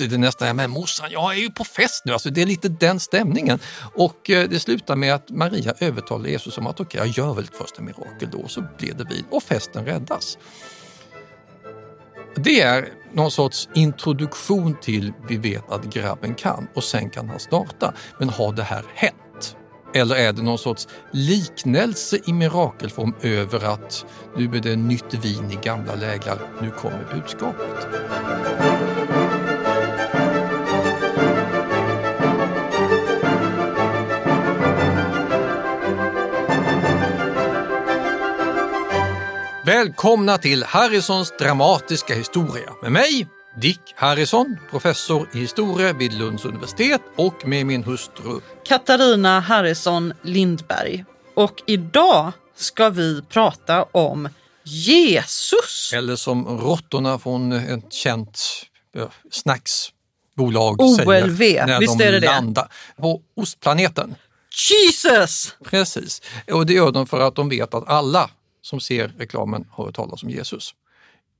Plötsligt det är nästan, men morsan, jag är ju på fest nu. Alltså det är lite den stämningen. Och eh, det slutar med att Maria övertalar Jesus om att okej, okay, jag gör väl ett första mirakel då, så blir det vin och festen räddas. Det är någon sorts introduktion till vi vet att grabben kan och sen kan han starta. Men har det här hänt? Eller är det någon sorts liknelse i mirakelform över att nu är det nytt vin i gamla läglar, nu kommer budskapet? Välkomna till Harrisons dramatiska historia med mig, Dick Harrison, professor i historia vid Lunds universitet och med min hustru Katarina Harrison Lindberg. Och idag ska vi prata om Jesus. Eller som råttorna från ett känt snacksbolag OLV, säger när visst de är det det? landar på ostplaneten. Jesus! Precis, och det gör de för att de vet att alla som ser reklamen har hört talas om Jesus.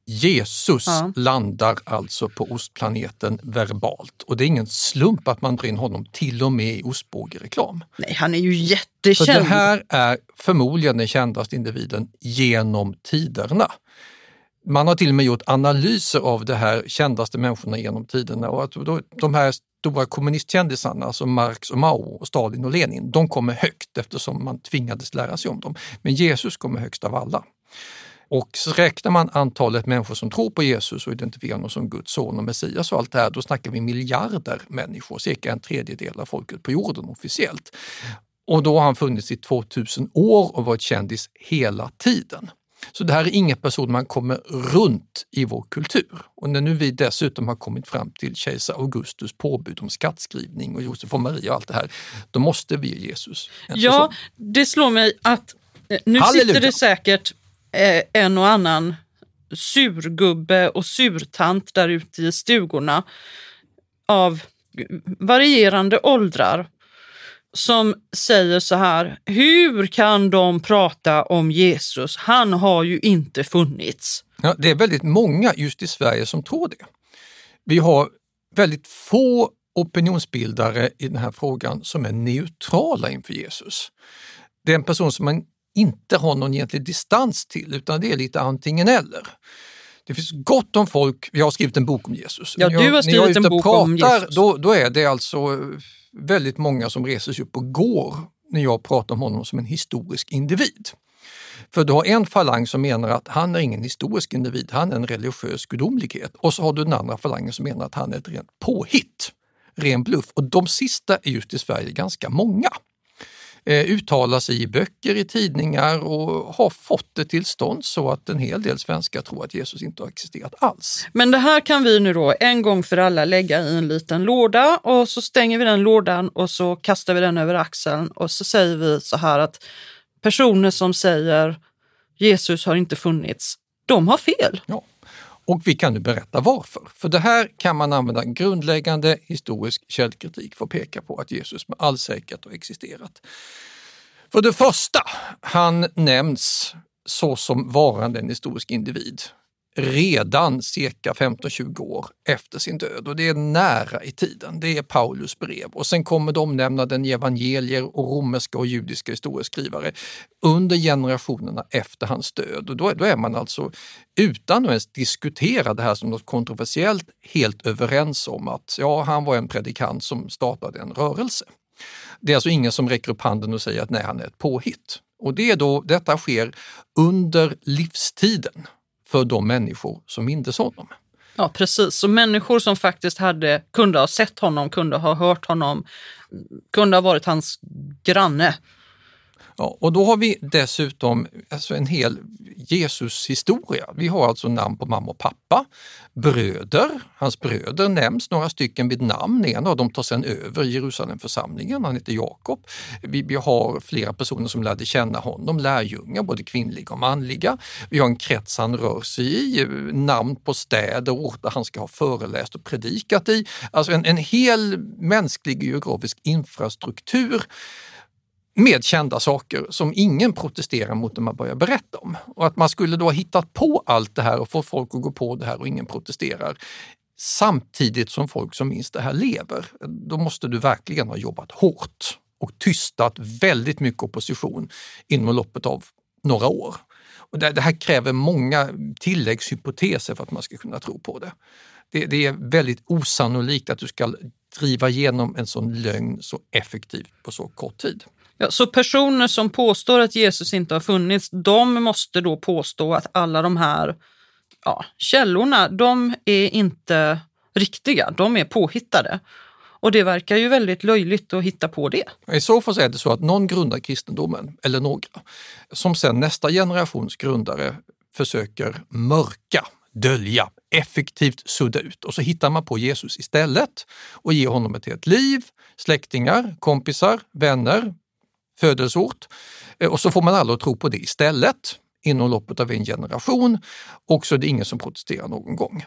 Jesus Ja. landar alltså på ostplaneten verbalt och det är ingen slump att man drar in honom till och med i ostbågereklam. Nej, han är ju För jättekänd. det här är förmodligen den kändaste individen genom tiderna. Man har till och med gjort analyser av de här kändaste människorna genom tiderna och att de här stora kommunistkändisarna, alltså Marx och Mao, och Stalin och Lenin, de kommer högt eftersom man tvingades lära sig om dem. Men Jesus kommer högst av alla. Och så räknar man antalet människor som tror på Jesus och identifierar honom som Guds son och Messias och allt det här, då snackar vi miljarder människor, cirka en tredjedel av folket på jorden officiellt. Och då har han funnits i 2000 år och varit kändis hela tiden. Så det här är ingen person man kommer runt i vår kultur. Och när nu vi dessutom har kommit fram till kejsar Augustus påbud om skattskrivning och Josef och Maria och allt det här, då måste vi ge Jesus Ja, säsong. det slår mig att eh, nu Halleluja. sitter det säkert eh, en och annan surgubbe och surtant där ute i stugorna av varierande åldrar som säger så här, hur kan de prata om Jesus? Han har ju inte funnits. Ja, det är väldigt många just i Sverige som tror det. Vi har väldigt få opinionsbildare i den här frågan som är neutrala inför Jesus. Det är en person som man inte har någon egentlig distans till utan det är lite antingen eller. Det finns gott om folk, jag har skrivit en bok om Jesus. Ja, jag- du har skrivit en bok om pratar, Jesus. Då, då är det alltså väldigt många som reser sig upp och går när jag pratar om honom som en historisk individ. För du har en falang som menar att han är ingen historisk individ, han är en religiös gudomlighet. Och så har du den andra falangen som menar att han är ett rent påhitt, ren bluff. Och de sista är just i Sverige ganska många. Eh, uttalar sig i böcker, i tidningar och har fått det till stånd så att en hel del svenskar tror att Jesus inte har existerat alls. Men det här kan vi nu då en gång för alla lägga i en liten låda och så stänger vi den lådan och så kastar vi den över axeln och så säger vi så här att personer som säger Jesus har inte funnits, de har fel. Ja. Och vi kan nu berätta varför. För det här kan man använda grundläggande historisk källkritik för att peka på att Jesus med all säkerhet har existerat. För det första, han nämns så som varande en historisk individ redan cirka 15-20 år efter sin död och det är nära i tiden. Det är Paulus brev och sen kommer de nämna den evangelier och romerska och judiska historieskrivare under generationerna efter hans död. Och då, då är man alltså utan att ens diskutera det här som något kontroversiellt helt överens om att ja, han var en predikant som startade en rörelse. Det är alltså ingen som räcker upp handen och säger att nej, han är ett påhitt. Och det är då, detta sker under livstiden för de människor som mindes honom. Ja, precis. Så människor som faktiskt hade, kunde ha sett honom, kunde ha hört honom, kunde ha varit hans granne. Ja, och då har vi dessutom alltså en hel Jesus-historia. Vi har alltså namn på mamma och pappa, bröder, hans bröder nämns några stycken vid namn. En av dem tar sedan över Jerusalemförsamlingen, han heter Jakob. Vi, vi har flera personer som lärde känna honom, lärjungar, både kvinnliga och manliga. Vi har en krets han rör sig i, namn på städer och orter han ska ha föreläst och predikat i. Alltså en, en hel mänsklig geografisk infrastruktur med kända saker som ingen protesterar mot när man börjar berätta om. Och att man skulle då ha hittat på allt det här och få folk att gå på det här och ingen protesterar samtidigt som folk som minns det här lever. Då måste du verkligen ha jobbat hårt och tystat väldigt mycket opposition inom loppet av några år. Och det, här kräver många tilläggshypoteser för att man ska kunna tro på det. Det, det är väldigt osannolikt att du ska driva igenom en sån lögn så effektivt på så kort tid. Ja, så personer som påstår att Jesus inte har funnits, de måste då påstå att alla de här ja, källorna, de är inte riktiga, de är påhittade. Och det verkar ju väldigt löjligt att hitta på det. I så fall är det så att någon grundar kristendomen, eller några, som sen nästa generations grundare försöker mörka, dölja, effektivt sudda ut och så hittar man på Jesus istället och ger honom ett helt liv, släktingar, kompisar, vänner, födelseort eh, och så får man alla att tro på det istället inom loppet av en generation och så är det ingen som protesterar någon gång.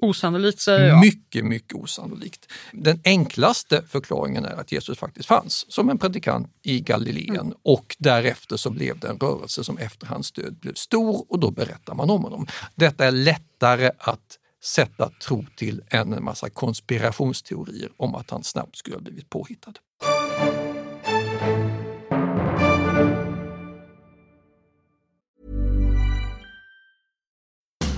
Osannolikt säger jag. Mycket, mycket osannolikt. Den enklaste förklaringen är att Jesus faktiskt fanns som en predikant i Galileen mm. och därefter så blev det en rörelse som efter hans död blev stor och då berättar man om honom. Detta är lättare att sätta tro till än en massa konspirationsteorier om att han snabbt skulle ha blivit påhittad.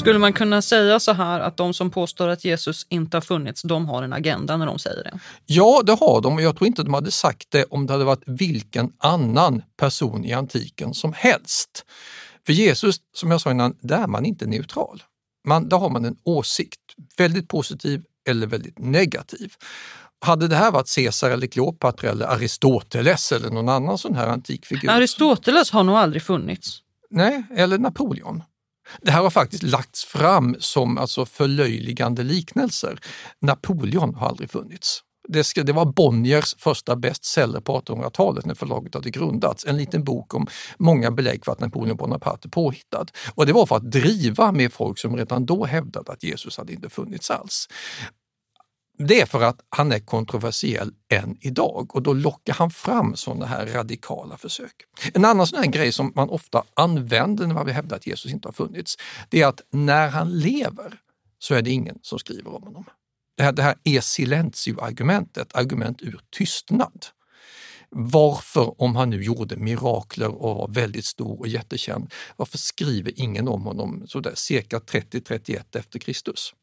Skulle man kunna säga så här att de som påstår att Jesus inte har funnits, de har en agenda när de säger det? Ja, det har de och jag tror inte de hade sagt det om det hade varit vilken annan person i antiken som helst. För Jesus, som jag sa innan, där är man inte neutral. Man, där har man en åsikt, väldigt positiv eller väldigt negativ. Hade det här varit Caesar eller Kleopatra eller Aristoteles eller någon annan sån här antik figur? Aristoteles har nog aldrig funnits. Nej, eller Napoleon. Det här har faktiskt lagts fram som alltså förlöjligande liknelser. Napoleon har aldrig funnits. Det, ska, det var Bonniers första bestseller på 1800-talet när förlaget hade grundats. En liten bok om många belägg för att Napoleon Bonaparte är påhittad. Och det var för att driva med folk som redan då hävdade att Jesus hade inte funnits alls. Det är för att han är kontroversiell än idag och då lockar han fram sådana här radikala försök. En annan sån här grej som man ofta använder när man vill hävda att Jesus inte har funnits, det är att när han lever så är det ingen som skriver om honom. Det här, det här är silentio-argumentet, argument ur tystnad. Varför, om han nu gjorde mirakler och var väldigt stor och jättekänd, varför skriver ingen om honom sådär cirka 30-31 efter Kristus?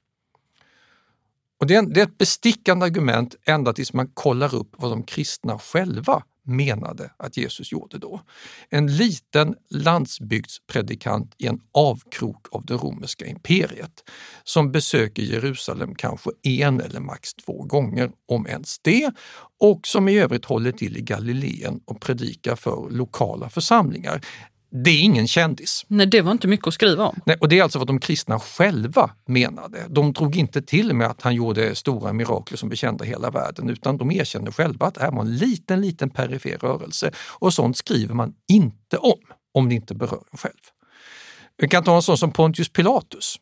Och det är, det är ett bestickande argument ända tills man kollar upp vad de kristna själva menade att Jesus gjorde då. En liten landsbygdspredikant i en avkrok av det romerska imperiet som besöker Jerusalem kanske en eller max två gånger, om ens det, och som i övrigt håller till i Galileen och predikar för lokala församlingar. Det är ingen kändis. Nej, det var inte mycket att skriva om. Nej, och det är alltså vad de kristna själva menade. De drog inte till med att han gjorde stora mirakler som bekände hela världen, utan de erkände själva att det här var en liten, liten perifer rörelse. Och sånt skriver man inte om, om det inte berör en själv. Vi kan ta en sån som Pontius Pilatus,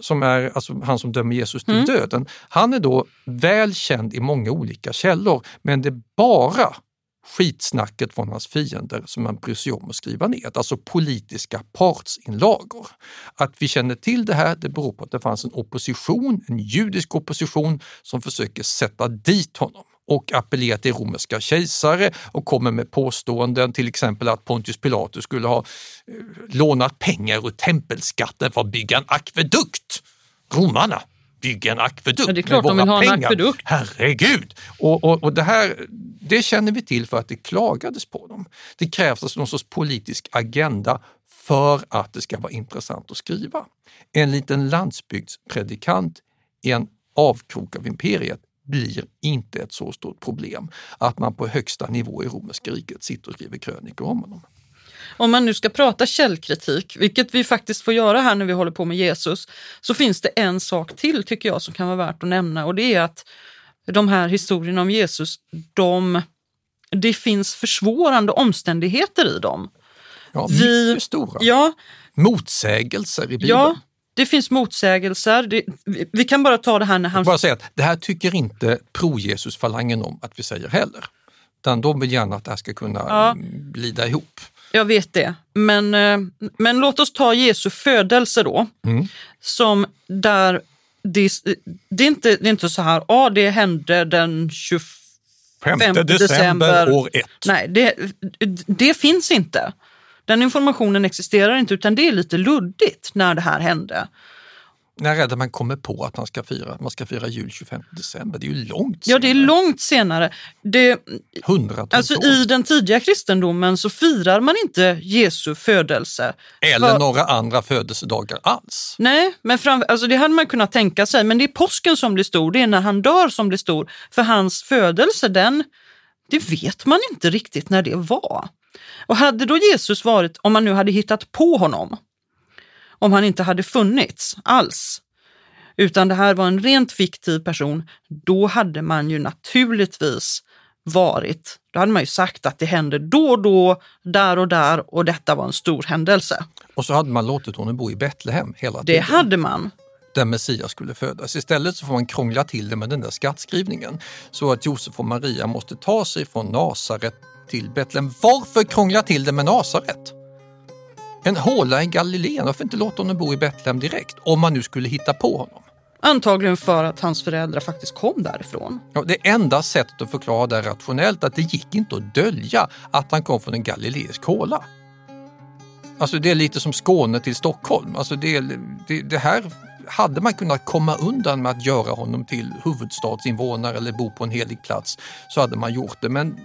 som är alltså han som dömer Jesus till Mm. döden. Han är då väl känd i många olika källor, men det är bara skitsnacket från hans fiender som man bryr sig om att skriva ner, alltså politiska partsinlagor. Att vi känner till det här det beror på att det fanns en opposition, en judisk opposition som försöker sätta dit honom och appellerar till romerska kejsare och kommer med påståenden, till exempel att Pontius Pilatus skulle ha eh, lånat pengar ur tempelskatten för att bygga en akvedukt. Romarna bygger en akvedukt Ja, det är klart med de vill våra ha en pengar. akvedukt. Herregud! Och, och, och det här det känner vi till för att det klagades på dem. Det krävs alltså någon sorts politisk agenda för att det ska vara intressant att skriva. En liten landsbygdspredikant i en avkrok av imperiet blir inte ett så stort problem att man på högsta nivå i romerska riket sitter och skriver krönikor om honom. Om man nu ska prata källkritik, vilket vi faktiskt får göra här när vi håller på med Jesus, så finns det en sak till tycker jag som kan vara värt att nämna och det är att de här historierna om Jesus, de, det finns försvårande omständigheter i dem. Ja, Vi- stora. Ja, Motsägelser i Bibeln. ja det finns motsägelser. Det, vi, vi kan bara ta det här när han... bara säga att det här tycker inte pro-Jesus-falangen om att vi säger heller. Utan de vill gärna att det här ska kunna Ja. glida ihop. Jag vet det. Men, eh, men låt oss ta Jesu födelse då. Mm. Som där det, det, är inte, det är inte så här, ja det hände den 25 5 december, december, år ett. Nej, det, det finns inte. Den informationen existerar inte utan det är lite luddigt när det här hände. När är det man kommer på att man ska fira, man ska fira jul 25 december? Det är ju långt Ja, det är senare. långt senare. Det, Hundratals alltså, år. I den tidiga kristendomen så firar man inte Jesu födelse. Eller För- några andra födelsedagar alls. Nej, men fram, alltså det hade man kunnat tänka sig. Men det är påsken som blir stor, det är när han dör som blir stor. För hans födelse, den, det vet man inte riktigt när det var. Och hade då Jesus varit, om man nu hade hittat på honom, om han inte hade funnits alls, utan det här var en rent fiktiv person, då hade man ju naturligtvis varit, då hade man ju sagt att det hände då och då, där och där och detta var en stor händelse. Och så hade man låtit honom bo i Betlehem hela Det tiden. hade man. där Messias skulle födas. Istället så får man krångla till det med den där skattskrivningen så att Josef och Maria måste ta sig från Nasaret till Betlehem. Varför krångla till det med Nasaret? En håla i Galileen, varför inte låta honom bo i Betlehem direkt? Om man nu skulle hitta på honom. Antagligen för att hans föräldrar faktiskt kom därifrån. Ja, det enda sättet att förklara det rationellt att det gick inte att dölja att han kom från en galileisk håla. Alltså det är lite som Skåne till Stockholm. Alltså det, det, det här hade man kunnat komma undan med att göra honom till huvudstadsinvånare eller bo på en helig plats så hade man gjort det. Men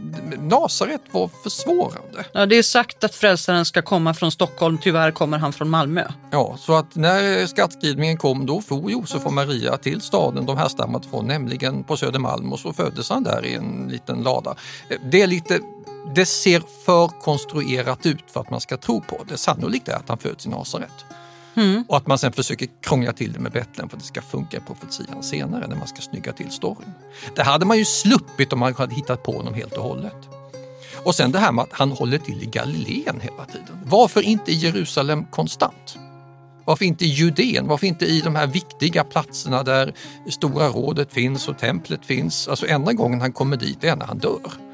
Nasaret var försvårande. Ja, det är sagt att frälsaren ska komma från Stockholm, tyvärr kommer han från Malmö. Ja, så att när skattskrivningen kom då for Josef och Maria till staden de härstammat från, nämligen på Södermalm och så föddes han där i en liten lada. Det är lite det ser för konstruerat ut för att man ska tro på det. Sannolikt är att han föds i Nasaret. Mm. Och att man sen försöker krångla till det med Betlehem för att det ska funka i profetian senare när man ska snygga till storyn. Det hade man ju sluppit om man hade hittat på honom helt och hållet. Och sen det här med att han håller till i Galileen hela tiden. Varför inte i Jerusalem konstant? Varför inte i Judeen? Varför inte i de här viktiga platserna där Stora rådet finns och templet finns? Alltså enda gången han kommer dit är när han dör.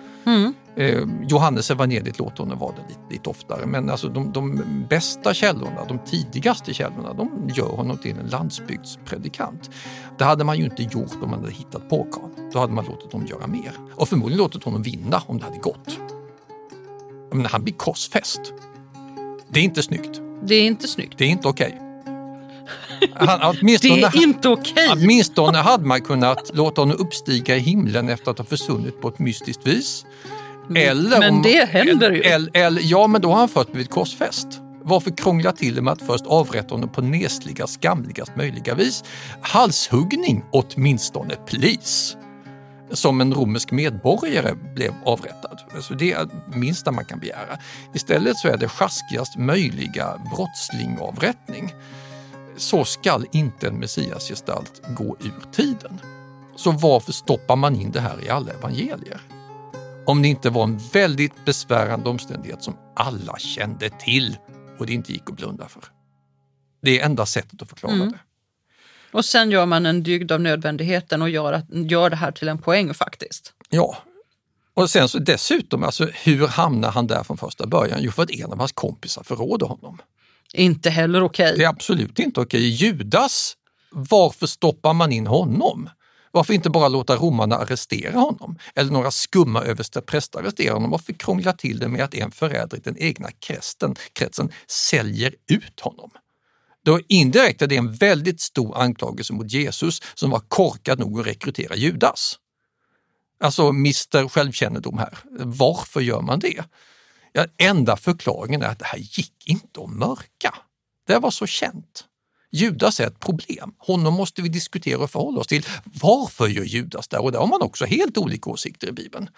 Eh, Johannes evangeliet låter honom vara där lite, lite oftare men alltså de, de bästa källorna, de tidigaste källorna, de gör honom till en landsbygdspredikant. Det hade man ju inte gjort om man hade hittat på karln. Då hade man låtit honom göra mer och förmodligen låtit honom vinna om det hade gått. Menar, han blir korsfäst. Det är inte snyggt. Det är inte snyggt. Det är inte okej. Han, Det är inte okej. åtminstone hade man kunnat låta honom uppstiga i himlen efter att ha försvunnit på ett mystiskt vis. Eller men om, det händer ju. Eller, eller, ja, men då har han först blivit korsfäst. Varför krångla till det med att först avrätta honom på nesligast, skamligast möjliga vis? Halshuggning åtminstone, please! som en romersk medborgare blev avrättad. Alltså det är det minsta man kan begära. Istället så är det sjaskigast möjliga brottsling-avrättning. Så skall inte en messiasgestalt gå ur tiden. Så varför stoppar man in det här i alla evangelier? Om det inte var en väldigt besvärande omständighet som alla kände till och det inte gick att blunda för. Det är enda sättet att förklara Mm. det. Och sen gör man en dygd av nödvändigheten och gör, att, gör det här till en poäng faktiskt. Ja. Och sen så dessutom, alltså, hur hamnar han där från första början? Jo, för att en av hans kompisar förråder honom. Inte heller okej. Det är absolut inte okej. Judas, varför stoppar man in honom? Varför inte bara låta romarna arrestera honom? Eller några skumma överstepräster arrestera honom? Varför krångla till det med att en förrädare i den egna kretsen, kretsen säljer ut honom? Då indirekt är det en väldigt stor anklagelse mot Jesus som var korkad nog att rekrytera Judas. Alltså mister Självkännedom här. Varför gör man det? Ja, enda förklaringen är att det här gick inte att mörka. Det var så känt. Judas är ett problem. Honom måste vi diskutera och förhålla oss till. Varför gör Judas det? Och där har man också helt olika åsikter i Bibeln.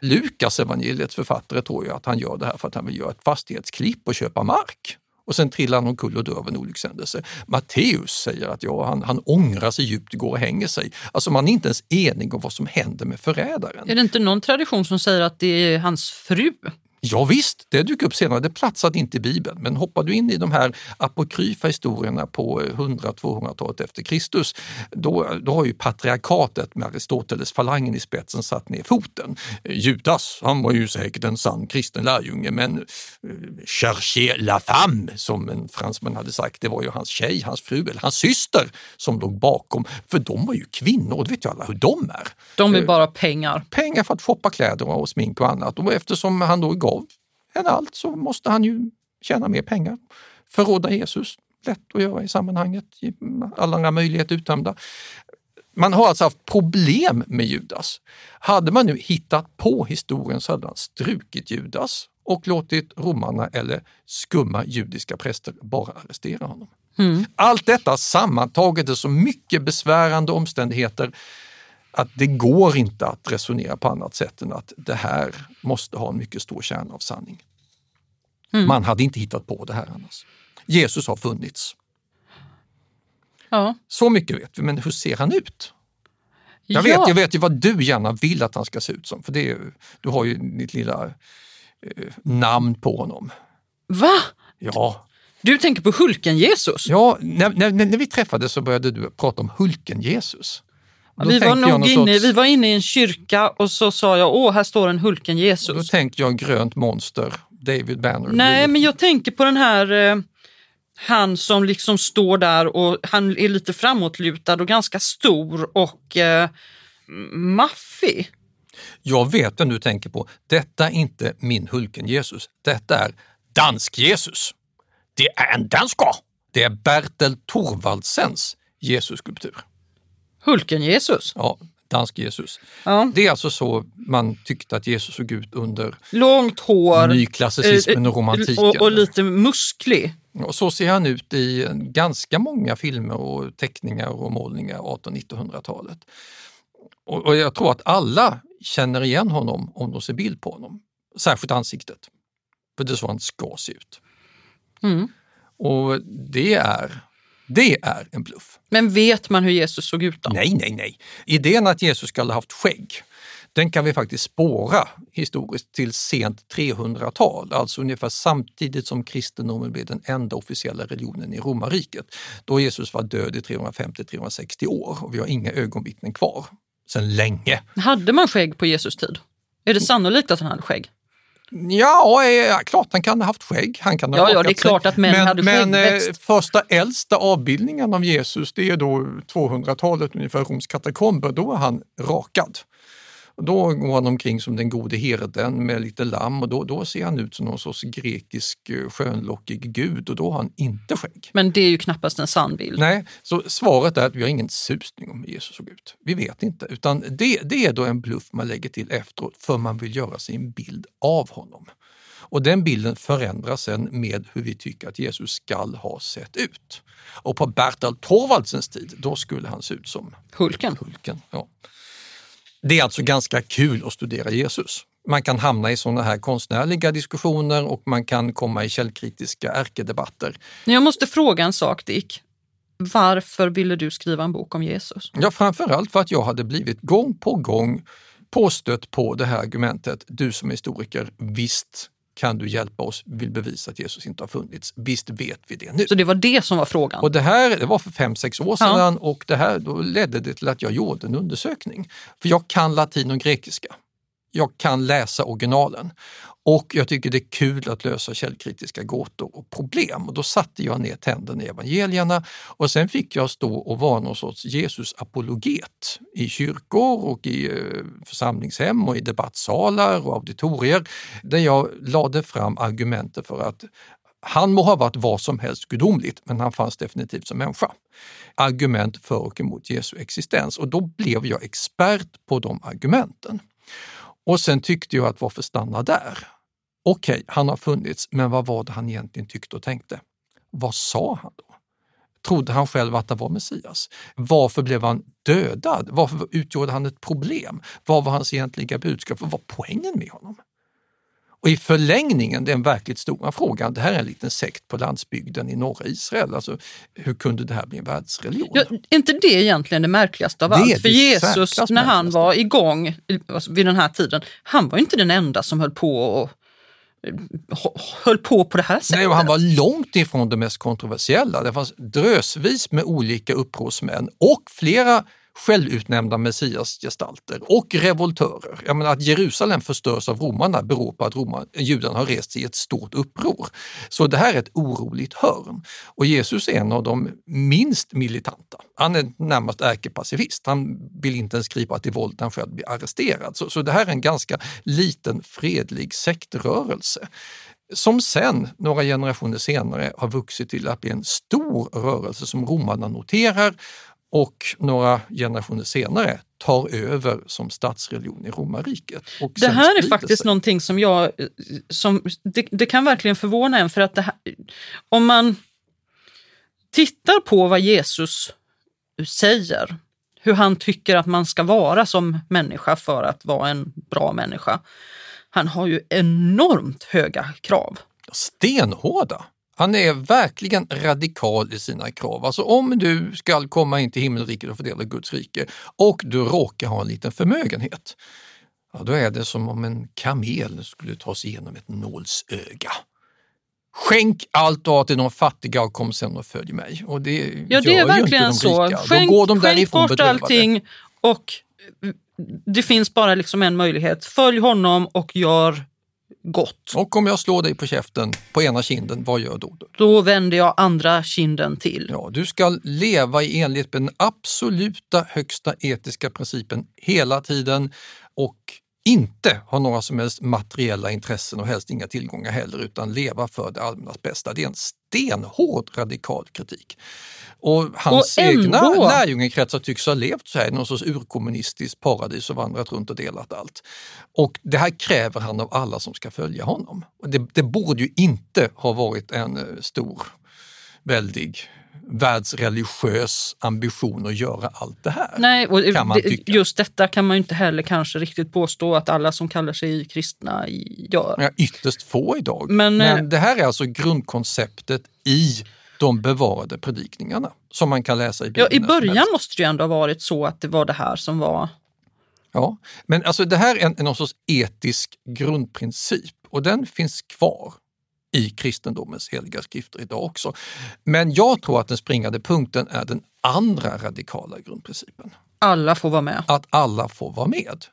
Lukas, evangeliets författare, tror ju att han gör det här för att han vill göra ett fastighetsklipp och köpa mark. Och sen trillar han omkull och dör av en olyckshändelse. Matteus säger att ja, han, han ångrar sig djupt, går och hänger sig. Alltså man är inte ens enig om vad som händer med förrädaren. Är det inte någon tradition som säger att det är hans fru? Ja, visst, det dyker upp senare. Det platsade inte i Bibeln. Men hoppar du in i de här apokryfa historierna på 100-200-talet efter Kristus, då, då har ju patriarkatet med Aristoteles falangen i spetsen satt ner foten. Judas, han var ju säkert en sann kristen lärjunge, men eh, cherchez la femme, som en fransman hade sagt, det var ju hans tjej, hans fru eller hans syster som låg bakom. För de var ju kvinnor, det vet ju alla hur de är De vill bara pengar. pengar för att shoppa kläder och smink och annat. Och eftersom han då gav henne allt så måste han ju tjäna mer pengar. Förråda Jesus, lätt att göra i sammanhanget, alla andra möjligheter uttömda. Man har alltså haft problem med Judas. Hade man nu hittat på historien så hade man strukit Judas och låtit romarna eller skumma judiska präster bara arrestera honom. Allt detta sammantaget är så mycket besvärande omständigheter att det går inte att resonera på annat sätt än att det här måste ha en mycket stor kärna av sanning. Man hade inte hittat på det här annars. Jesus har funnits. Ja. Så mycket vet vi, men hur ser han ut? Jag, ja. vet, jag vet ju vad du gärna vill att han ska se ut som, för det är, du har ju ditt lilla eh, namn på honom. Va? Ja, Du tänker på Hulken-Jesus? ja när, när, när vi träffades så började du prata om Hulken-Jesus. Och då Vi var, nog inne, sorts- vi var inne i en kyrka och så sa jag, åh, här står en Då Hulken-Jesus. tänkte jag grönt monster, David Banner. Nej, men jag tänker på den här, eh, han som liksom står där och han är lite framåtlutad och ganska stor och eh, maffig. Jag vet vem du tänker på. Detta är inte min Hulken-Jesus. Detta är Dansk-Jesus. Det är en danska! Det är Bertel Thorvaldsens Jesus-skulptur. Hulken-Jesus. Ja, Dansk-Jesus. Ja. Det är alltså så man tyckte att Jesus såg ut under Långt hår. nyklassicismen och eh, romantiken. Och, och lite musklig. Och så ser han ut i ganska många filmer och teckningar och målningar 1800-1900-talet. Och, och jag tror att alla känner igen honom om de ser bild på honom. Särskilt ansiktet. För det är så han ska se ut. Mm. Och det är, det är en bluff. Men vet man hur Jesus såg ut då? Nej, nej, nej. Idén att Jesus skulle ha haft skägg, den kan vi faktiskt spåra historiskt till sent 300-tal, alltså ungefär samtidigt som kristendomen blev den enda officiella religionen i romarriket. Då Jesus var död i 350-360 år och vi har inga ögonvittnen kvar sedan länge. Hade man skägg på Jesus tid? Är det sannolikt att han hade skägg? Ja, eh, klart han kan ha haft skägg. Han kan ha Ja, ja, det är klart att män men, hade Men eh, skäggväxt. första äldsta avbildningen av Jesus, det är då 200-talet ungefär, Roms katakomber, då är han rakad. Och Då går han omkring som den gode herden med lite lamm och då, då ser han ut som någon sorts grekisk eh, skönlockig gud och då har han inte skägg. Men det är ju knappast en sann bild. Nej, så svaret är att vi har ingen susning om hur Jesus såg ut. Vi vet inte, utan det, det är då en bluff man lägger till efteråt för man vill göra sig en bild av honom. Och den bilden förändras sen med hur vi tycker att Jesus skall ha sett ut. Och på Bertel Thorvaldsens tid, då skulle han se ut som Hulken. Hulken. Ja. Det är alltså ganska kul att studera Jesus. Man kan hamna i sådana här konstnärliga diskussioner och man kan komma i källkritiska ärkedebatter. Jag måste fråga en sak Dick. Varför ville du skriva en bok om Jesus? Ja, framförallt för att jag hade blivit gång på gång påstött på det här argumentet, du som historiker, visst kan du hjälpa oss, vill bevisa att Jesus inte har funnits. Visst vet vi det nu. Så det var det som var frågan? Och det här det var för fem sex år sedan ja. och det här då ledde det till att jag gjorde en undersökning. För jag kan latin och grekiska. Jag kan läsa originalen och jag tycker det är kul att lösa källkritiska gåtor och problem. Och då satte jag ner tänderna i evangelierna och sen fick jag stå och vara någon sorts Jesus-apologet i kyrkor och i eh, församlingshem och i debattsalar och auditorier där jag lade fram argumenten för att han må ha varit vad som helst gudomligt, men han fanns definitivt som människa. Argument för och emot Jesu existens och då blev jag expert på de argumenten. Och sen tyckte jag att varför stanna där? Okej, okay, han har funnits, men vad var det han egentligen tyckte och tänkte? Vad sa han då? Trodde han själv att det var Messias? Varför blev han dödad? Varför utgjorde han ett problem? Vad var hans egentliga budskap? Vad var poängen med honom? Och i förlängningen, den verkligt stora frågan, det här är en liten sekt på landsbygden i norra Israel. Alltså, hur kunde det här bli en världsreligion? Ja, är inte det egentligen det märkligaste av det allt? För Jesus, när han var igång alltså, vid den här tiden, han var inte den enda som höll på och höll på på det här sättet. Nej, och han var långt ifrån det mest kontroversiella. Det fanns drösvis med olika upprorsmän och flera självutnämnda messiasgestalter och revoltörer. Jag menar att Jerusalem förstörs av romarna beror på att judarna har rest sig i ett stort uppror. Så det här är ett oroligt hörn. Och Jesus är en av de minst militanta. Han är närmast ärkepacifist. Han vill inte ens gripa till våld när han själv blir arresterad. Så, så det här är en ganska liten fredlig sektrörelse som sen, några generationer senare, har vuxit till att bli en stor rörelse som romarna noterar och några generationer senare tar över som statsreligion i romarriket. det här är faktiskt sig. någonting som jag, som, det, det, kan verkligen förvåna en för att här, om man tittar på vad Jesus säger, hur han tycker att man ska vara som människa för att vara en bra människa. Han har ju enormt höga krav. Stenhårda! Han är verkligen radikal i sina krav. Alltså om du ska komma in till himmelriket och få del av Guds rike och du råkar ha en liten förmögenhet, ja, då är det som om en kamel skulle ta sig igenom ett nålsöga. Skänk allt du har till de fattiga och kom sen och följ mig. Och det ja, det är verkligen så. Skänk, då går de skänk bort bedrövade. allting och det finns bara liksom en möjlighet. Följ honom och gör gott. Och om jag slår dig på käften på ena kinden, vad gör du då? Då vänder jag andra kinden till. Ja, du ska leva i enlighet med den absoluta högsta etiska principen hela tiden och inte ha några som helst materiella intressen och helst inga tillgångar heller utan leva för det allmännas bästa. Det är en stenhård radikal kritik. Och hans och ändå... egna lärjungekretsar tycks ha levt så här i någon sorts urkommunistiskt paradis och vandrat runt och delat allt. Och det här kräver han av alla som ska följa honom. Det, det borde ju inte ha varit en eh, stor, väldig världsreligiös ambition att göra allt det här. Nej, och det, just detta kan man ju inte heller kanske riktigt påstå att alla som kallar sig kristna gör. Ja, ytterst få idag. Men, Men eh, det här är alltså grundkonceptet i de bevarade predikningarna som man kan läsa i Bibeln. Ja, I början måste det ju ändå ha varit så att det var det här som var... Ja, men alltså det här är en, någon sorts etisk grundprincip och den finns kvar i kristendomens heliga skrifter idag också. Men jag tror att den springande punkten är den andra radikala grundprincipen. Alla får vara med. Att alla får vara med.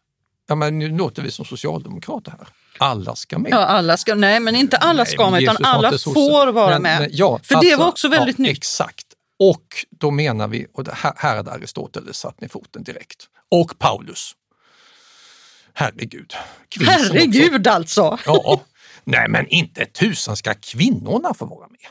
Ja, men nu låter vi som socialdemokrater här. Alla ska med. Ja, alla ska, nej, men inte alla ska med, utan alla får vara men, med. Men, ja, För alltså, det var också väldigt ja, nytt. Exakt. Och då menar vi, och här, här hade Aristoteles satt ner foten direkt, och Paulus. Herregud. Herregud alltså! Ja, nej men inte tusan ska kvinnorna få vara med.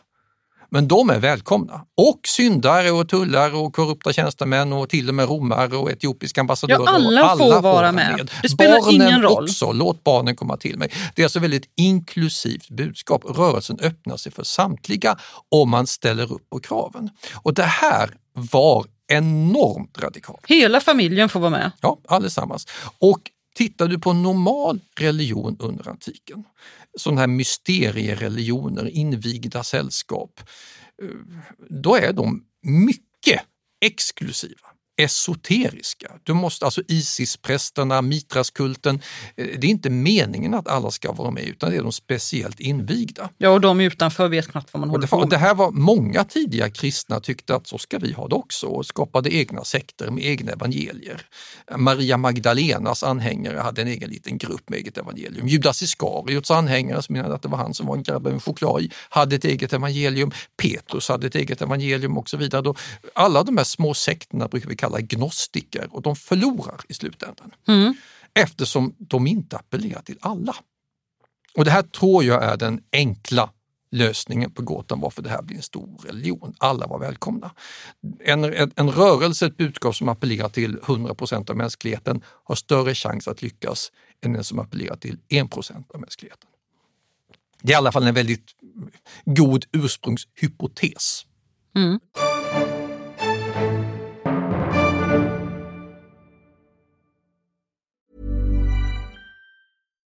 Men de är välkomna. Och syndare och tullare och korrupta tjänstemän och till och med romare och etiopiska ambassadörer. Ja, alla, alla får vara med. med. Det spelar barnen ingen roll. också, låt barnen komma till mig. Det är alltså väldigt inklusivt budskap. Rörelsen öppnar sig för samtliga om man ställer upp på kraven. Och det här var enormt radikal. Hela familjen får vara med. Ja, allesammans. Och tittar du på normal religion under antiken, sådana här mysteriereligioner, invigda sällskap, eh, då är de mycket exklusiva esoteriska. Du måste alltså Isis-prästerna, Mitraskulten. eh, Det är inte meningen att alla ska vara med utan det är de speciellt invigda. Ja, och de utanför vet knappt vad man Och håller det, på var- det med. här var många tidiga kristna tyckte att så ska vi ha det också och skapade egna sekter med egna evangelier. Maria Magdalenas anhängare hade en egen liten grupp med eget evangelium. Judas Iskariots anhängare som menade att det var han som var en grabb med choklad i, hade ett eget evangelium. Petrus hade ett eget evangelium och så vidare. Alla de här små sekterna brukar vi kalla gnostiker och de förlorar i slutändan Mm. eftersom de inte appellerar till alla. Och det här tror jag är den enkla lösningen på gåtan varför det här blir en stor religion. Alla var välkomna. En, en, en rörelse, ett budskap som appellerar till 100% av mänskligheten har större chans att lyckas än den som appellerar till 1% av mänskligheten. Det är i alla fall en väldigt god ursprungshypotes. Mm.